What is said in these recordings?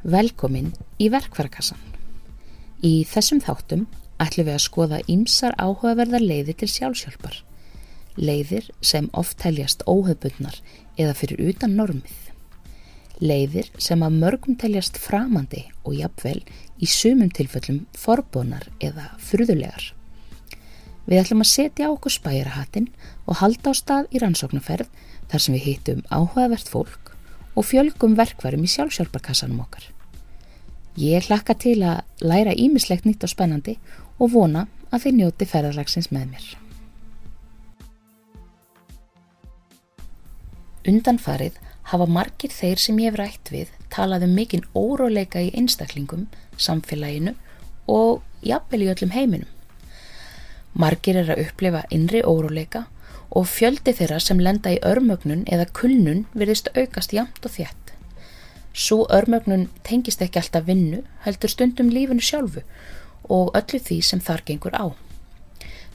Velkomin í verkvarakassan. Í þessum þáttum ætlum við að skoða ýmsar áhugaverðar leiðir til sjálfsjálfar. Leiðir sem oft teljast óhefbundnar eða fyrir utan normið. Leiðir sem að mörgum teljast framandi og jafnvel í sumum tilfellum forbónar eða fruðulegar. Við ætlum að setja okkur spæjarahattin og halda á stað í rannsóknarferð þar sem við hýttum áhugavert fólk og fjölgum verkvarum í sjálfsjálfarkassanum okkar. Ég hlakka til að læra ímislegt nýtt og spennandi og vona að þið njóti ferðarlagsins með mér. Undanfarið hafa margir þeir sem ég hef rætt við talað um mikinn óróleika í einstaklingum, samfélaginu og jafnvel í öllum heiminum. Margir er að upplefa innri óróleika og fjöldi þeirra sem lenda í örmögnun eða kulnun virðist aukast jamt og þétt. Svo örmögnun tengist ekki alltaf vinnu, heldur stundum lífinu sjálfu og öllu því sem þar gengur á.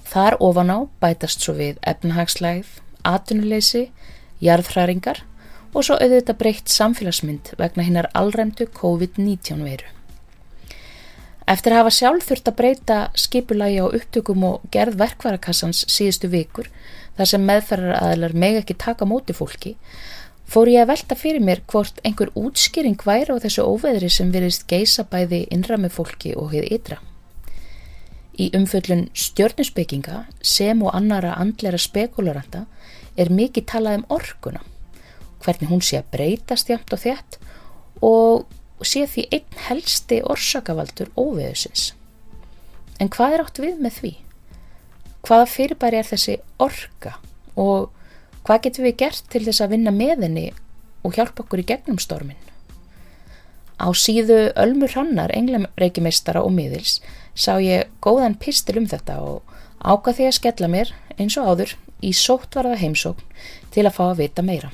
Þar ofan á bætast svo við efnahagslægð, atunuleysi, jarðhræringar og svo auðvitað breytt samfélagsmynd vegna hinnar allræmdu COVID-19 veru. Eftir að hafa sjálf þurft að breyta skipulagi á upptökum og gerð verkvarakassans síðustu vikur þar sem meðferðar aðlar meg ekki taka móti fólki, fór ég að velta fyrir mér hvort einhver útskýring væri á þessu óveðri sem virðist geisa bæði innra með fólki og hefði ytra. Í umföllun stjörnusbygginga sem og annara andlera spekularanda er mikið talað um orkuna, hvernig hún sé að breytast jæmt og þétt og sé því einn helsti orsakavaldur óveðusins. En hvað er átt við með því? Hvaða fyrirbæri er þessi orka og hvað getum við gert til þess að vinna með henni og hjálpa okkur í gegnum stormin. Á síðu Ölmur Hannar, englamreikimeistara og miðils, sá ég góðan pistil um þetta og ákvað því að skella mér, eins og áður, í sóttvarða heimsókn til að fá að vita meira.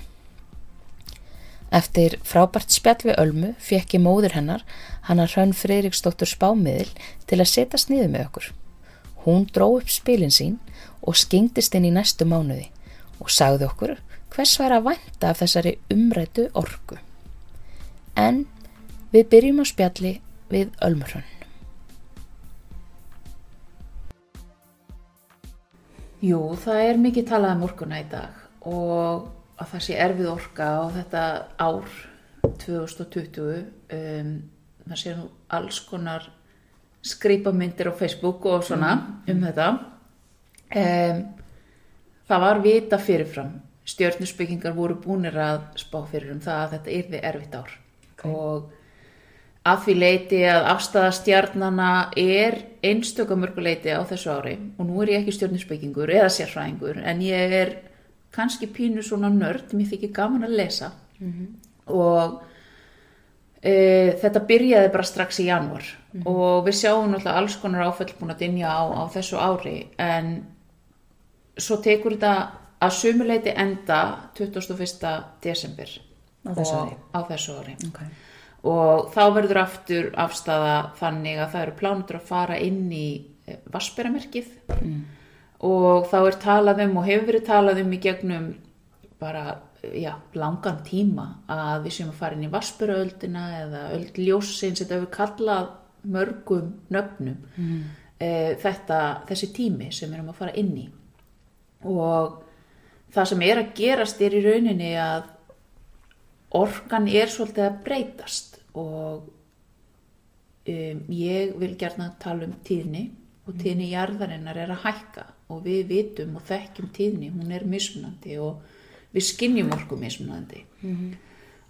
Eftir frábært spjall við Ölmu fekk ég móður hennar, hann að Hrönn Freiriksdóttur spámiðil, til að setja sniðu með okkur. Hún dró upp spilin sín og skingdist inn í næstu mánuði og sagði okkur hvers væri að vænta af þessari umrætu orgu. En við byrjum á spjalli við Ölmurhönn. Jú, það er mikið talað um orkuna í dag og að það sé erfið orka á þetta ár 2020. Um, það sé nú alls konar skripamyndir á Facebook og svona mm. um þetta um, það var vita fyrirfram stjórnusbyggingar voru búinir að spá fyrir um það að þetta yrði erfitt ár okay. og að því leiti að afstæða stjarnana er einstökamörguleiti á þessu ári og nú er ég ekki stjórnusbyggingur eða sérfræðingur en ég er kannski pínu svona nörd mér þykir gaman að lesa mm -hmm. og e, þetta byrjaði bara strax í janúar mm og við sjáum náttúrulega alls konar áfell búin að dinja á, á þessu ári en svo tekur þetta að sumuleiti enda 21. desember á þessu ári, á þessu ári. Okay. og þá verður aftur afstafa þannig að það eru plánutur að fara inn í e, vassberamerkið mm. og þá er talað um og hefur verið talað um í gegnum bara já, langan tíma að við séum að fara inn í vassberaöldina eða öldljósins, þetta hefur kallað mörgum nöfnum mm. e, þetta, þessi tími sem við erum að fara inn í og það sem er að gerast er í rauninni að orkan er svolítið að breytast og um, ég vil gerna tala um tíðni og mm. tíðni jarðarinnar er að hækka og við vitum og þekkjum tíðni, hún er mismunandi og við skinnjum orku mismunandi mm -hmm.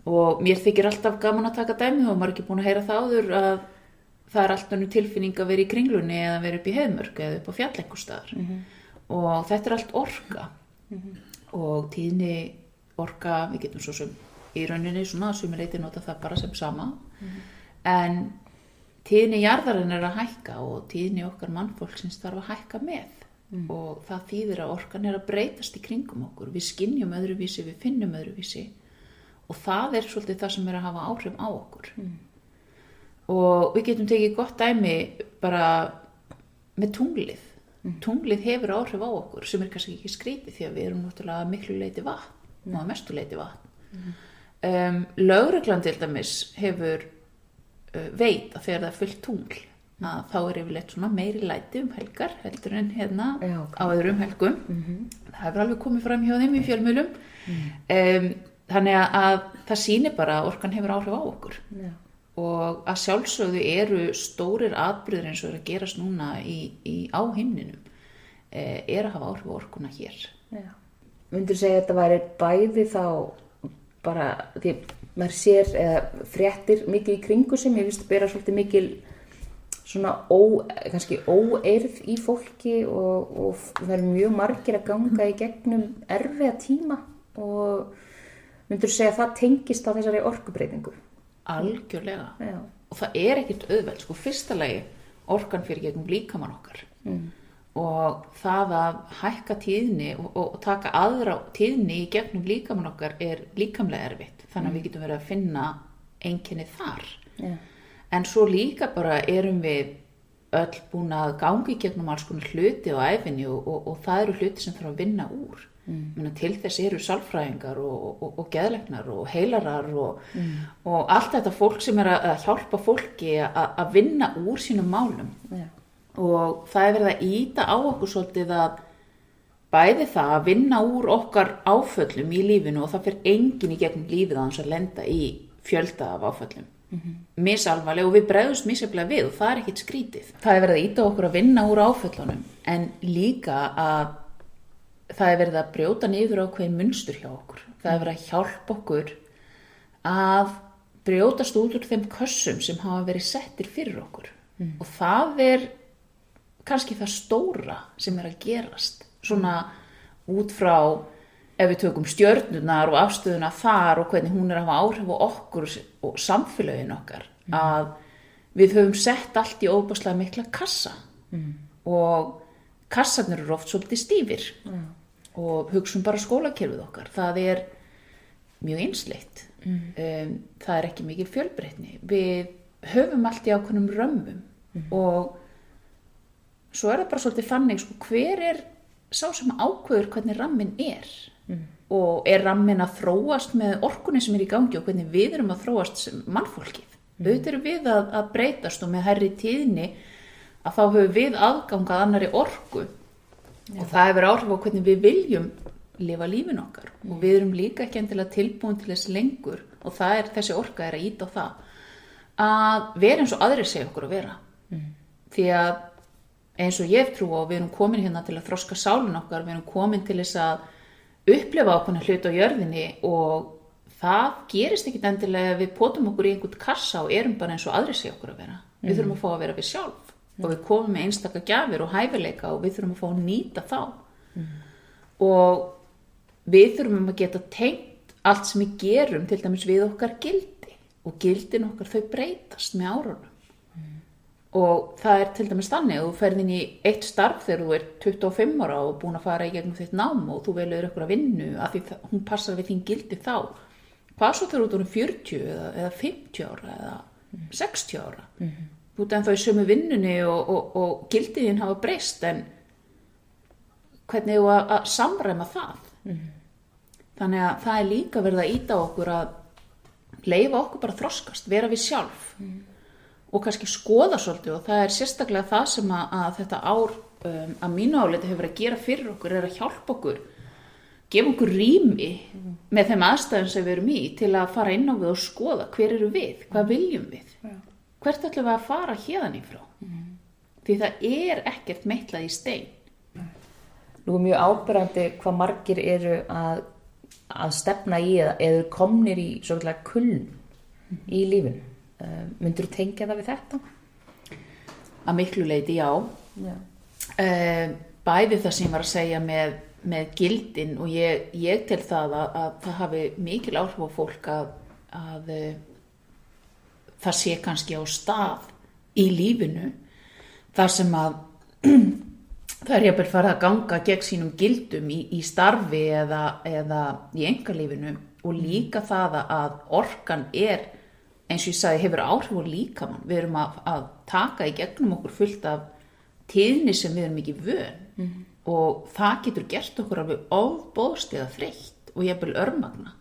og mér þykir alltaf gaman að taka dæmi og maður er ekki búin að heyra það áður að það er alltaf nú tilfinning að vera í kringlunni eða vera upp í heimörk eða upp á fjallengustar mm -hmm. og þetta er allt orka mm -hmm. og tíðni orka, við getum svo sem í rauninni svona sem er eitthvað nota það bara sem sama en tíðni jarðarinn er að hækka og tíðni okkar mannfólksins þarf að hækka með mm. og það þýðir að orkan er að breytast í kringum okkur við skinnjum öðruvísi, við finnum öðruvísi og það er svolítið það sem er að hafa áhrif á okkur mm og við getum tekið gott dæmi bara með tunglið mm. tunglið hefur áhrif á okkur sem er kannski ekki skrítið því að við erum náttúrulega miklu leiti vatn mm. og mestu leiti vatn mm. um, lögreglan til dæmis hefur uh, veit að þegar það er fullt tungl að þá er yfirleitt svona meiri læti um helgar heldur en hérna Já, ok. á öðrum helgum. Það hefur alveg komið fram hjá þeim í fjölmjölum um, þannig að, að það sýnir bara að orkan hefur áhrif á okkur. Já. og að sjálfsögðu eru stórir atbyrðir eins og er að gerast núna í, í á himninum eh, er að hafa áhrif á orkuna hér. Myndur segja að þetta væri bæði þá bara því maður sér eða fréttir mikið í kringu sem ég vist að bera svolítið mikil svona ó, kannski óeirð í fólki og, og það er mjög margir að ganga í gegnum erfiða tíma og myndur segja að það tengist á þessari orkubreitingu. algjörlega Já. og það er ekkit auðveld sko fyrsta lagi orkan fyrir gegnum líkamann okkar mm. og það að hækka tíðni og, og, taka aðra tíðni í gegnum líkamann okkar er líkamlega erfitt þannig að við getum verið að finna einkenni þar Já. En svo líka bara erum við öll búin að gangi gegnum alls konar hluti á æfinni og, og, og það eru hluti sem þarf að vinna úr mm. til þess eru sálfræðingar og, og, og geðlegnar og heilarar og, og allt þetta fólk sem er að, hjálpa fólki að, að vinna úr sínum málum Já. og það er verið að íta á okkur svolítið að bæði það að vinna úr okkar áföllum í lífinu og það fyrir enginn í gegnum lífið að hans að lenda í fjölda af áföllum misalvarlega og við bregðumst misjaflega við og það er ekkit skrítið. Það er verið að íta okkur að vinna úr áföllunum en líka að það er verið að brjóta niður ákveðin munstur hjá okkur. Það er verið að hjálpa okkur að brjótast út úr þeim kössum sem hafa verið settir fyrir okkur og það er kannski það stóra sem er að gerast svona út frá ef við tökum stjörnunar og afstöðuna þar og hvernig hún er að hafa áhrif á okkur og samfélagin okkar að við höfum sett allt í óbáslega mikla kassa. Og kassarnir eru oft svolítið stífir. Og hugsun bara skólakerfið okkar. Það er mjög einsleitt. Um, það er ekki mikil fjölbreytni. Við höfum allt í ákveðnum römmum. Og svo er það bara svolítið þannig sko, hver er sá sem ákveður hvernig rammin er og er rammin að þróast með orkunni sem er í gangi og hvernig við erum að þróast mannfólkið? Auðvitað erum við að, að breytast og með herri tíðni að þá höfum við aðgangað annari orku. Og það hefur áhrif á hvernig við viljum lifa lífin okkar. Og við erum líka ekki endilega tilbúin til þess lengur og það er þessi orka er að íta á það. Að vera eins og aðrir segja okkur að vera. Því að eins og ég trú og við erum komin hérna til að þroska sálun okkar, við erum komin til þess að upplefa ákveðna hlut á jörðinni og það gerist ekkit endilega við potum okkur í einhvern kassa og erum bara eins og aðri segja okkur að vera. Við þurfum að fá að vera við sjálf og við komum með einstaka gjafir og hæfileika og við þurfum að fá að nýta þá. Og við þurfum að geta tengt allt sem við gerum til dæmis við okkar gildi og gildin okkar þau breytast með árunum og það er til dæmis þannig að þú ferð inn í eitt starf þegar þú er 25 ára og búin að fara í gegnum þitt nám og þú velur ykkur að vinnu af því það, hún passar við þín gildi þá hvað svo þegar þú erum 40 eða, eða 50 ára eða 60 ára? Þú ert ennþá í sömu vinnunni og, og, og gildiðin hafa breyst en hvernig þú að, að samræma það? Þannig að það er líka verið að íta okkur að leifa okkur bara að þroskast, vera við sjálf og kannski skoða svolítið og það er sérstaklega það sem að, að þetta ár um, að mínu áleiti hefur verið að gera fyrir okkur er að hjálpa okkur gefa okkur rými með þeim aðstæðum sem við erum í til að fara inn á við og skoða hver eru við, hvað viljum við? Hvert ætlum við að fara hérðan í frá? Því það er ekkert meitlað í stein. Nú er mjög ábyrgandi hvað margir eru að, að stefna í eða eða komnir í svolítið kuln í lífinu. Uh, myndur þú tengja það við þetta? að miklu leiti já Já. uh, bæði það sem ég var að segja með, með gildin og ég, ég tel það að, að það hafi mikil áhrif á fólk að, að uh, það sé kannski á stað í lífinu þar sem að það er jafnvel farið að ganga gegn sínum gildum í, í starfi eða, eða í engalífinu og líka það að orkan er eins og ég sagði hefur áhrif á líkamann. Við erum að, að taka í gegnum okkur fullt af tíðni sem við erum ekki vön. Og það getur gert okkur alveg ofbóðslega þreytt og jafnvel örmagna.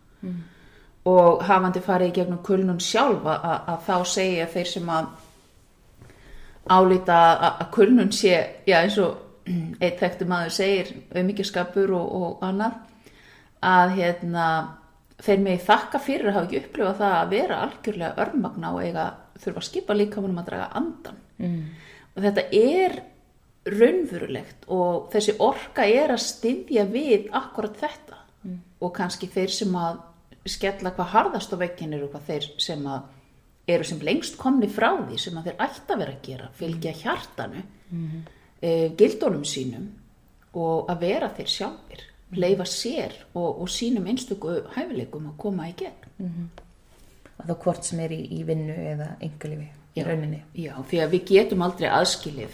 Og hafandi farið í gegnum kulnun sjálf að, að, að þá segja þeir sem að álita að, kulnun sé, já eins og eitt þekktu maður segir auðmyggjaskapur og, og annað að hérna þeir með þakka fyrir að hafa ekki upplifað það að vera algjörlega örmagna og eiga þurfa að skipa líka um að draga andan mm. og þetta er raunverulegt og þessi orka er að styðja við akkurat þetta mm. og kannski þeir sem að skella hvað harðast á veginn eru hvað þeir sem að eru sem lengst komni frá því sem að þeir ætti að vera að gera, fylgja hjartanu mm. e, gildunum sínum og að vera þeir sjálfur, leifa sér og, og sínum einstöku hæfileikum að koma í gegn. Mm -hmm. Að þá hvort sem er í, í vinnu eða engalífi í rauninni. Já, því að við getum aldrei aðskilið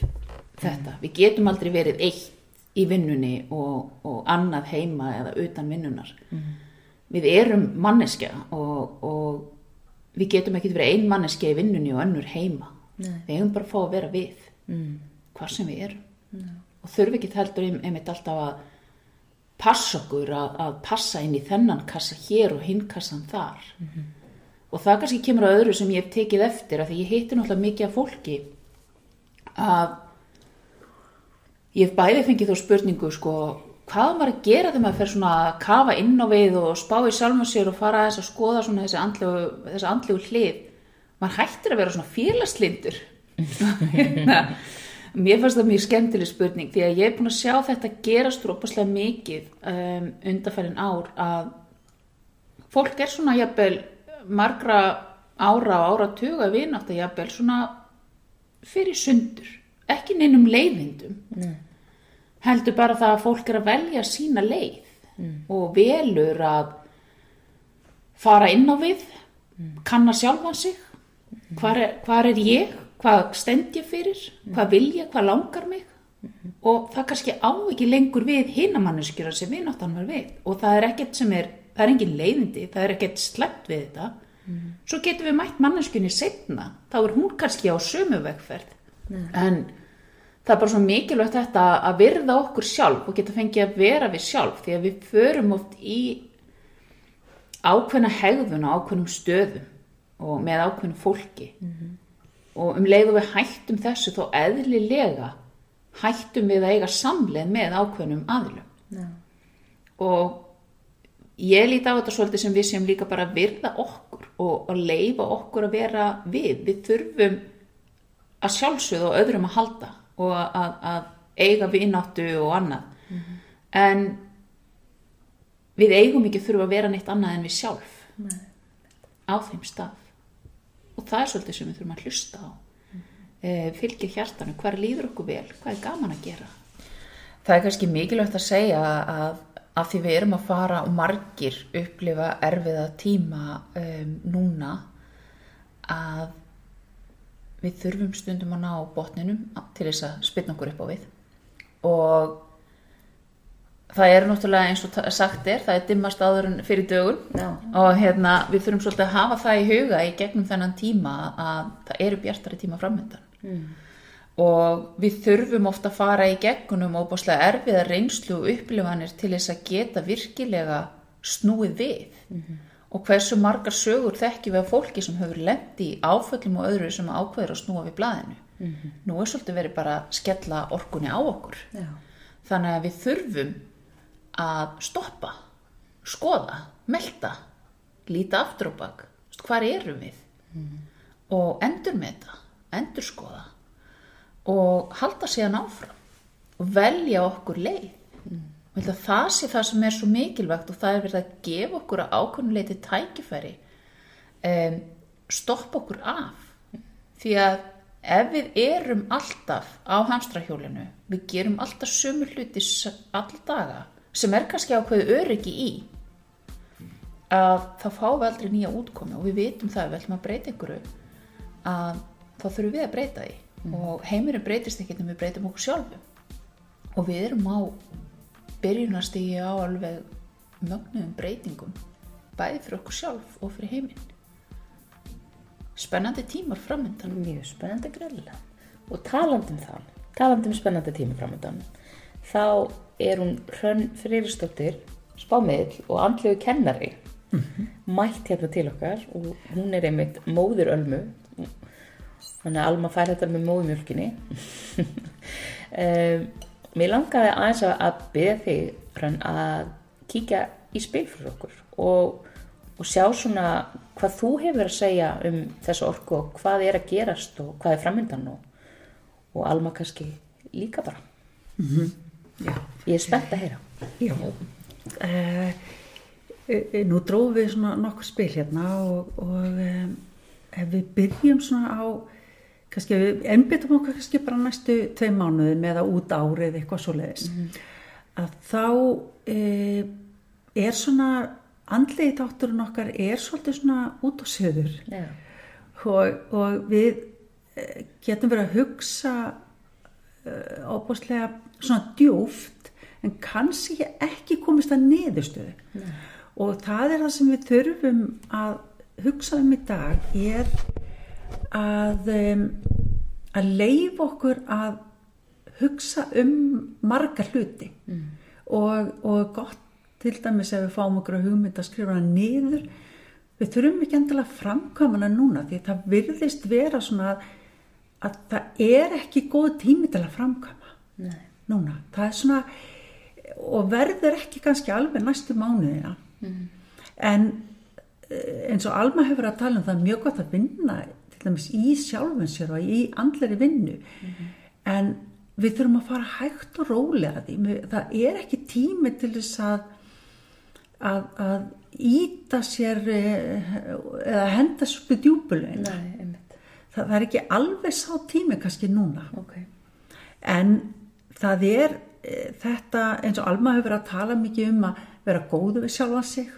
þetta, mm. við getum aldrei verið eitt í vinnunni og, og annað heima eða utan vinnunar. Mm. Við erum manneskja og, og við getum ekki verið ein manneskja í vinnunni og önnur heima Nei. við hefum bara fáið að vera við mm. hvað sem við erum og þurfum ekki heldur einmitt alltaf að passa okkur að, að passa inn í þennan kassa hér og hinn kassan þar. Mm -hmm. og það kannski kemur að öðru sem ég hef tekið eftir að því ég heiti náttúrulega mikið af fólki að ég hef bæði fengið þó spurningu sko hvað maður að gera þegar maður fer svona að kafa inn á við og spá í sjálfum sér og fara að þess að skoða svona þessi andlegu, þessi andlegu hlið? Maður hættir að vera svona félagslindur mér fannst það mjög skemmtileg spurning því að ég er búin að sjá þetta gerast rópaslega mikið um, undarfærin ár að fólk er svona jafnvel margra ára og ára tuga vinátt að jafnvel svona fyrir sundur ekki neinum leiðindum Nei heldur bara það að fólk er að velja sína leið mm. og velur að fara inn á við mm. kanna sjálfa sig mm. hvað er, hvar er ég hvað stend ég fyrir mm. hvað vil ég, hvað langar mig mm. og það kannski á ekki lengur við hinamanneskjura sem við náttúrulega var við og það er ekkert sem er það er engin leiðindi, það er ekkert slepp við þetta mm. svo getur við mætt manneskjunni setna, þá er hún kannski á sömu vegferð en það er bara svo mikilvægt þetta að virða okkur sjálf og geta fengið að vera við sjálf því að við förum oft í ákveðna hegðun á ákveðnum stöðum og með ákveðnum fólki mm -hmm. Og um leið og við hættum þessu þó eðlilega hættum við að eiga samleð með ákveðnum aðlum yeah. og ég líti á þetta svolítið sem við sem líka bara virða okkur og að leifa okkur að vera við við þurfum að sjálfsögða og öðrum að halda og að, að eiga vinnáttu og annað mm -hmm. en við eigum ekki þurfa að vera neitt annað en við sjálf Nei. á þeim stað og það er svolítið sem við þurfum að hlusta á. Mm -hmm. e, fylgir hjartanu, hvað líður okkur vel? Hvað er gaman að gera? Það er kannski mikilvægt að segja að af því við erum að fara og margir upplifa erfiða tíma um, núna að við þurfum stundum að ná botninum til þess að spilna okkur upp á við. Og það er náttúrulega eins og sagt er það er dimmast áður en fyrir dögun Já. og hérna við þurfum svolítið að hafa það í huga í gegnum þennan tíma að það eru bjartari tíma framöndan mm. og við þurfum ofta að fara í gegnum og búinlega erfiða reynslu og upplifanir til þess að geta virkilega snúið við mm -hmm og hversu margar sögur þekkjum við af fólki sem hefur lendi í áföllum og öðru sem ákveður að snúa við blæðinu mm -hmm. nú er svolítið verið bara að skella orkunni á okkur Já. þannig að við þurfum að stoppa skoða, melda líta aftur og bak. Hvað erum við? Mm og endur með þetta, endur skoða og halda síðan áfram og velja okkur leið. Mm það sé það sem er svo mikilvægt og það er verið að gefa okkur að ákvörnuleiti tækifæri um, stoppa okkur af. Því að ef við erum alltaf á hamstrahjólinu við gerum alltaf sömu hluti all daga sem er kannski ákveðu öryggi í að þá fáum við aldrei nýja útkomi og við vitum það vel maður breyta ykkur að þá þurfum við að breyta því. Mm. og heimurinn breytist ekki en við breytum okkur sjálfu og við erum á byrjunastigi á alveg mögnuðum breytingum bæði fyrir okkur sjálf og fyrir heiminn. Spennandi tímar framöndan mjög spennandi gröðlega og talandum það talandum spennandi tímar framöndan þá er hún Hrönn Freyristóttir spámiðl og andlegu kennari. Mætt hérna til okkar og hún er einmitt móður Ölmu. Þannig að Alma fær þetta með móðumjölkinni um, Mér langaði aðeins að- byrja þig Hrönn, að kíkja í spil fyrir okkur og, og sjá svona hvað þú hefur að segja um þessu orku og hvað er að gerast og hvað er framöndan og, og Alma kannski líka bara Já. Ég er spennt að heyra. Já. Uh, nú drófum við svona nokkur spil hérna og, og um, ef við byrjum svona á kannski við ennbyttum okkur kannski bara næstu tvei mánuði með að út árið eitthvað svo leiðis að þá uh, er svona andlegi þátturinn okkar er svolítið svona út á söður og, og við getum verið að hugsa óbúslega svona djúft en kannski ekki komist að niðurstöðu. Og það er það sem við þurfum að hugsa um í dag er að að leif okkur að hugsa um marga hluti. Og, og gott til dæmis ef við fáum okkur að hugmynda að skrifa hana niður. Við þurfum ekki endilega hana núna því það virðist vera svona að, að það er ekki góð tími til að framkvæma. Nei. núna, það er svona og verður ekki kannski alveg næstu mánuðina. En eh, eins og Alma hefur að tala um það mjög gott að vinna til dæmis í sjálfum sér og í andleri vinnu. En við þurfum að fara hægt og rólega því. Það er ekki tími til þess að að, að íta sér eh, eða henda sér upp í djúbulun Nei, einmitt það, er ekki alveg sá tími kannski núna. Ok, en það er e, þetta eins og Alma hefur verið að tala mikið um að vera góðu við sjálfa sig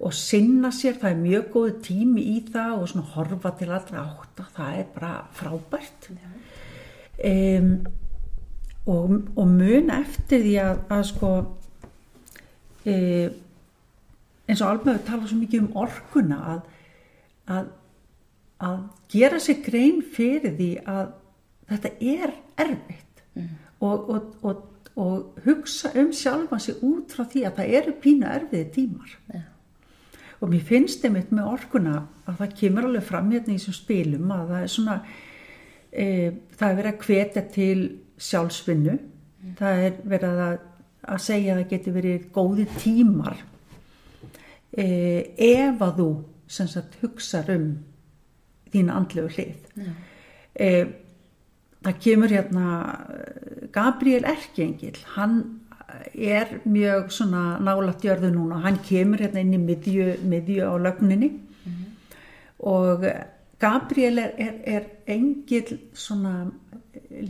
og sinna sér, það er mjög góðu tími í það og svona horfa til allra átta, það er bara frábært. Um, og, og mun eftir því að, að sko e, eins og Alma hefur talað svo mikið um orkuna að, að, að gera sér grein fyrir því að þetta er erfitt. Og, og, og, og hugsa um sjálfa sig út frá því að það eru pínu erfiði tímar. Já. og mér finnst einmitt með orkuna að það kemur alveg fram hérna í þessum spilum að það er svona e, það er verið að hvetja til sjálfsvinnu. Það er verið að, að segja að það geti verið góði tímar. E, ef að þú sagt hugsar um þína andlegu hlið. E, það kemur hérna eh, Gabriel Erkengil hann er mjög svona nálægt jörðu núna, hann kemur hérna inn í miðju, miðju á lögninni. Og Gabriel er, er, er engil svona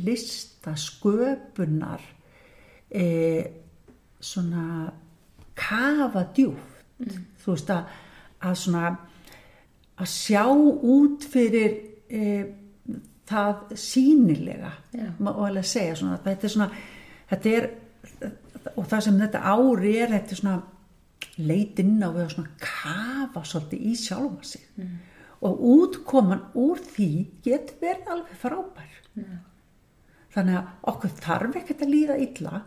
lista sköpunar e, svona kafa djúft þú veist að, að svona að sjá út fyrir e, það sínilega Já. má alveg segja svona að þetta er svona þetta er og það sem þetta ári er þetta er svona leitinn á við að svona kafa svolítið í sjálfa sig mm. og útkoman úr því getur verið alveg frábær Já. þannig að okkur þarf ekkert að líða illa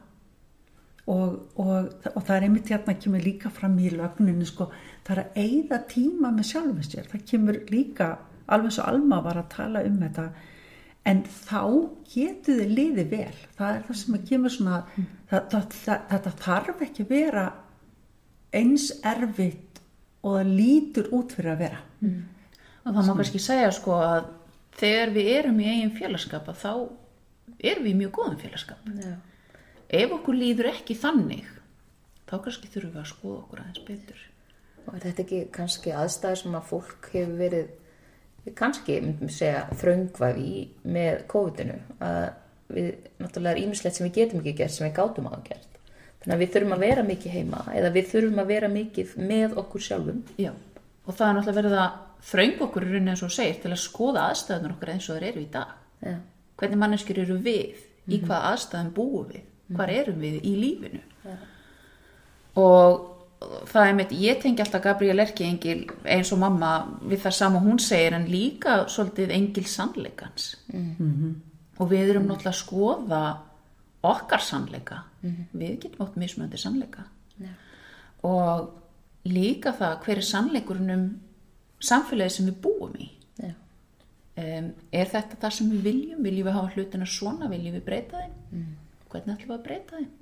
og, og, og það er einmitt hérna kemur líka fram í lögninu sko, það er að eigða tíma með sjálfum sér. Það kemur líka alveg svo Alma var að tala um þetta en þá getur þið liðið vel. Það er það sem að kemur svona það, það, það, þetta þarf ekki að vera eins erfitt og það lítur út fyrir að vera. Og það má kannski segja sko að þegar við erum í eigin félagskap að þá erum við í mjög góðum félagskap. Já. Ef okkur líður ekki þannig, þá kannski þurfum við að skoða okkur aðeins betur. Og er þetta ekki kannski aðstæður sem að fólk hefur verið kannski, myndum segja, þröngvað í með COVID-inu að við, náttúrulega er ímislegt sem við getum ekki gert sem við gátum að gert. Þannig að við þurfum að vera mikið heima eða við þurfum að vera mikið með okkur sjálfum. Já. Og það er náttúrulega verið að þröng okkur í rauninni eins og segir til að skoða aðstæðunar okkur eins og þeir eru í dag. Já, Hvernig manneskjur eru við? Í hvað aðstæðum búum við? Hvar erum við í lífinu? Og það er mitt, ég tengi alltaf Gabriel Erki engil eins og mamma við það sama hún segir en líka svolítið engil sannleikans. Og við erum náttúrulega að skoða okkar sannleika. Við getum átt mismunandi sannleika. Já. Og líka það hver er sannleikurinn um samfélagi sem við búum í Já. um, er þetta það sem við viljum viljum við hafa hlutina svona, viljum við breyta þeim mm. Hvernig ætlum við að breyta þeim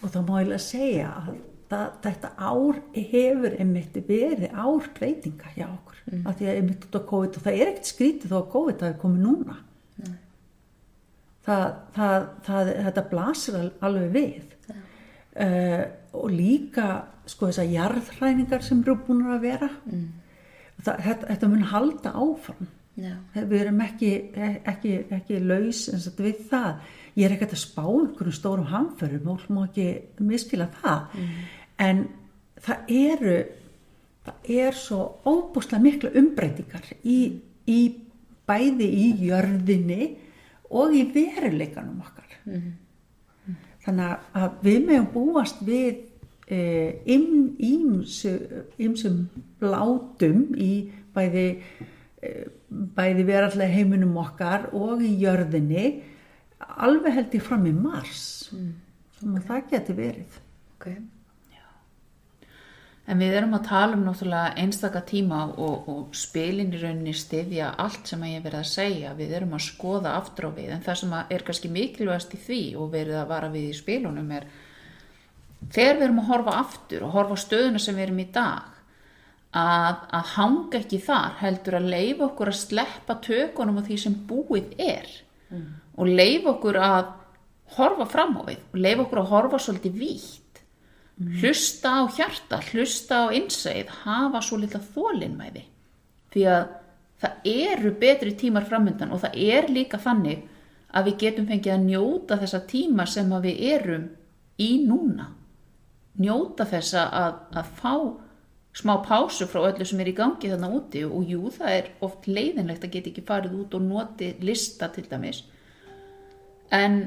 Og þá má ég að segja að það, þetta ár hefur einmitt verið ár breytinga hjá okkur. Mm. Af því að einmitt út á COVID og það er ekkert skrítið þó að COVID hafi komið núna. Það, það, það, þetta blasir al- alveg við. Uh, og líka sko þessar jarðhræningar sem eru búin að vera. Mm. Það, þetta, þetta mun halda áfram. Já. Við erum ekki, ekki, ekki laus eins og við það. Ég er ekkert að spá einhverjum stórum hamförum, fólk má ekki miskila það. En það eru, það er svo óbúslega mikla umbreytingar í, í bæði í jörðinni og í veruleikanum okkar. Þannig að við meðum búast við ymsum látum í bæði, eh, bæði verallega heiminum okkar og í jörðinni alveg held ég fram í mars sem að það geti verið. Ok. En við erum að tala um náttúrulega einstaka tíma og, og spilin í rauninni styðja allt sem að ég hef verið að segja. Við erum að skoða aftur á við en það sem er kannski mikilvægast í því og verið að vara við í spilunum er þegar við erum að horfa aftur og horfa stöðuna sem við erum í dag að, að hanga ekki þar heldur að leifa okkur að sleppa tökunum á því sem búið er og leifa okkur að horfa fram á við og leifa okkur að horfa svolítið vítt. Hlusta á hjarta, hlusta á innsæð, hafa svo litla þólinmæði því að það eru betri tímar framöndan og það er líka þannig að við getum fengið að njóta þessa tíma sem við erum í núna. Njóta þessa að, að fá smá pásu frá öllu sem er í gangi þarna úti og jú það er oft leiðinlegt að geta ekki farið út og noti lista til dæmis en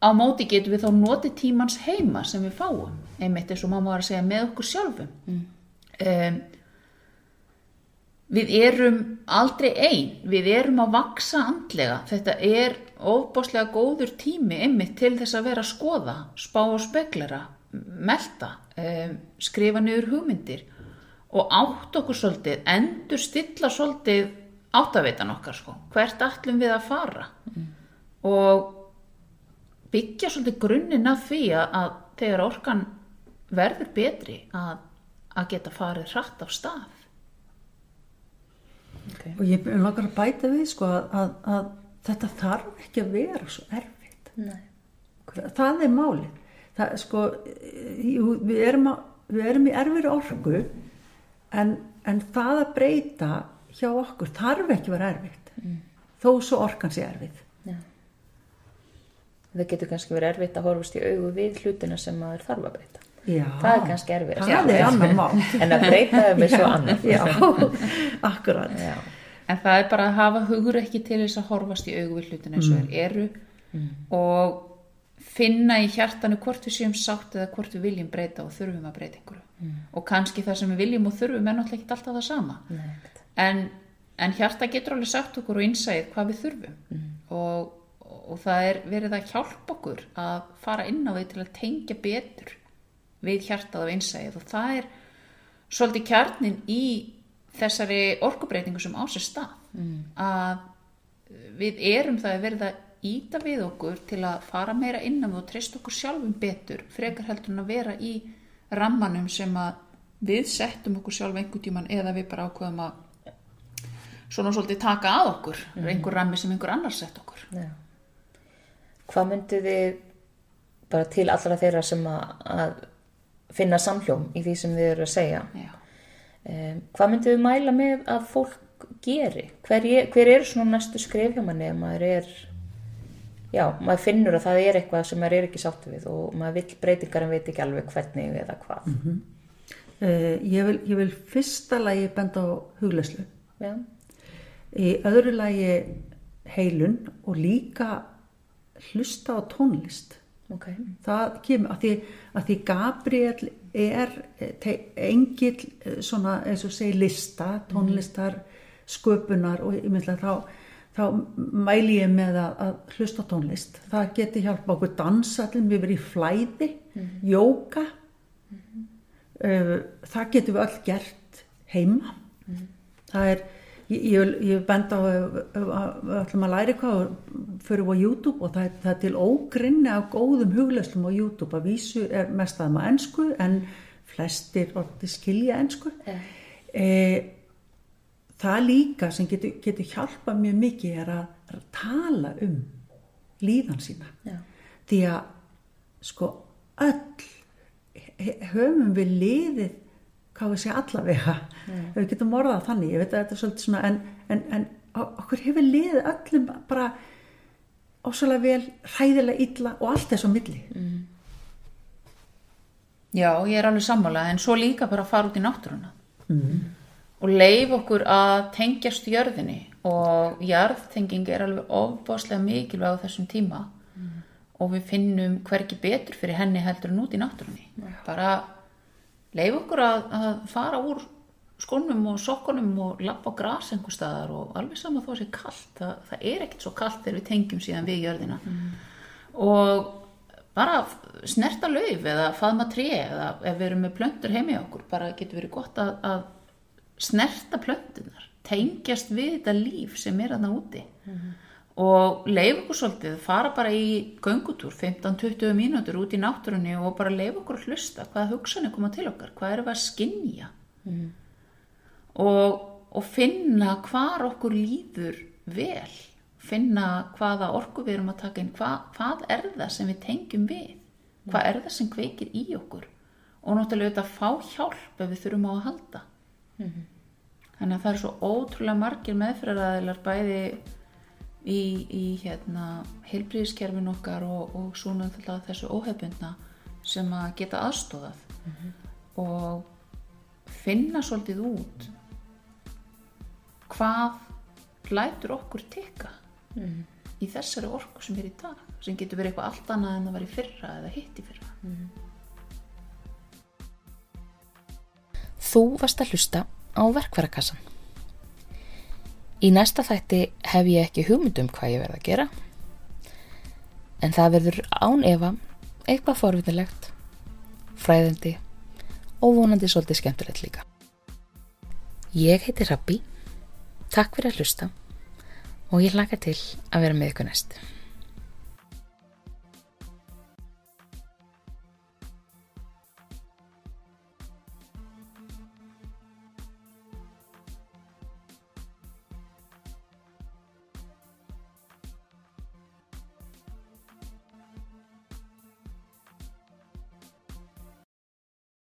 á móti getum við þá notið tímans heima sem við fáum. Einmitt eins og mamma var að segja með okkur sjálfum. Um, við erum aldrei ein, við erum að vaksa andlega, þetta er ofbáslega góður tími einmitt til þess að vera að skoða, spá og speglera melta, um, skrifa niður hugmyndir og átt okkur svolítið, endur stilla svolítið áttaveitan okkar sko, hvert ætlum við að fara? Og byggja svolítið grunninn af því að, að þegar orkan verður betri að, að geta farið hratt af stað. Okay. Og ég langar að bæta við sko að, að, að þetta þarf ekki að vera svo erfitt. Nei. Það, það er málið. Það, sko, við, erum að, við erum í erfiri orku en, en það að breyta hjá okkur þarf ekki að vera erfitt. Þó svo orkan sé erfitt. Það getur kannski verið erfitt að horfast í augu við hlutina sem maður þarf að breyta. Já, Það er kannski erfitt. Það er annar mál. En að breyta þeim er svo annað. Já, akkurat. Já. En það er bara að hafa hugur ekki til þess að horfast í augu við hlutin eins og mm. er eru og finna í hjartanu hvort við séum sátt eða hvort við viljum breyta og þurfum að breyta einhverju. Og kannski það sem við viljum og þurfum er náttúrulega ekki alltaf það sama. Nei. En, en hjarta getur alveg sagt okkur og innsæðið hvað við þurfum og, og það er verið að hjálpa okkur að fara inn á því til að tengja betur við hjartað og innsæðið og það er svolítið kjarnin í þessari orkubreitingu sem á sér stað. Að við erum það að verða íta við okkur til að fara meira innan og treysta okkur sjálfum betur frekar heldur en að vera í rammanum sem að við settum okkur sjálf einhvern tíman eða við bara ákveðum að svona svolítið taka að okkur. Einhver rammi sem einhver annar sett okkur. Já. Hvað myndið þið bara til allra þeirra sem að, finna samhljóm í því sem þið eru að segja? Um, hvað myndið þið mæla með að fólk geri? Hver, er- hver er svona næstu skref hjá manni maður er já, maður finnur að það er eitthvað sem maður er ekki sáttu við og maður vill breytingar en veit ekki alveg hvernig eða hvað? Uh, ég, vil, ég vil fyrsta lagi benda á hugleyslu. já, Í öðru lagi heilun og líka hlusta á tónlist. ok. Það kemur að því, að því Gabriel er eh, engill eh, svona eins og segi lista, tónlistar, sköpunar og ég myndla þá, þá mæli ég með að, að hlusta tónlist. Það geti hjálpa okkur dansa allir, við verið í flæði, jóka, uh, það getum við öll gert heima. Það er ég, ég, ég benda á að við ætlum að læra eitthvað og fyrir á YouTube og það það er til ógrinni af góðum hugleslum á YouTube. Að vísu er mest aðeins á ennsku en flestir orði skilja ennsku e, það líka sem getur, getur hjálpa mjög mikið er að, að tala um líðan sína. Já. því að sko öll höfum við liðið hvað við segja allavega. Ef við getum orðað þannig, ég veit að þetta er svolítið svona en, en, en okkur hefur liðið öllum bara ósvælega vel, hræðilega illa og allt þess á milli. Já, ég er alveg sammála en svo líka bara að fara út í náttúruna. Og leif okkur að tengjast jörðinni. Og jarðtenging er alveg ofbáslega mikilvæg á þessum tíma. Og við finnum hverki betur fyrir henni heldur en út í náttúrunni. Bara leif okkur að, að fara úr skónum og sokkunum og lappa á gras einhver staðar og alveg sama þó að sé kallt það, það er ekkert svo kallt þegar við tengjum síðan við jörðina. Og bara snerta lauf eða faðma tré eða ef við erum með plöntur heimi okkur bara getur verið gott að, að snerta plöntunar tengjast við þetta líf sem er þarna úti og leif okkur svolítið fara bara í göngutúr 15-20 mínútur út í náttúrunni og bara leif okkur að hlusta hvaða hugsanir koma til okkar hvað erum við að skinja og, og finna hvar okkur líður vel finna hvaða orku við erum að taka inn Hva, hvað er það sem við tengjum við? Hvað er það sem kveikir í okkur? Og náttúrulega auðvitað fá hjálp ef við þurfum á að halda. Þannig að það er svo ótrúlega margir meðfyriræðilar bæði í, í hérna heilbríðiskerfin okkar og, og svo náttúrulega þessu óhefbundna sem að geta aðstóðað og finna svolítið út hvað lætur okkur tikka í þessari orku sem er í dag sem getur verið eitthvað allt annað en að vera í fyrra eða hitt í fyrra. Þú varst að hlusta á verkvarakassan. Í næsta þætti hef ég ekki hugmynd um hvað ég verð að gera, en það verður án efa eitthvað forvinnilegt, fræðandi og vonandi svolítið skemmtilegt líka. Ég heiti Rabbi, takk fyrir að hlusta og ég hlaka til að vera með ykkur næst.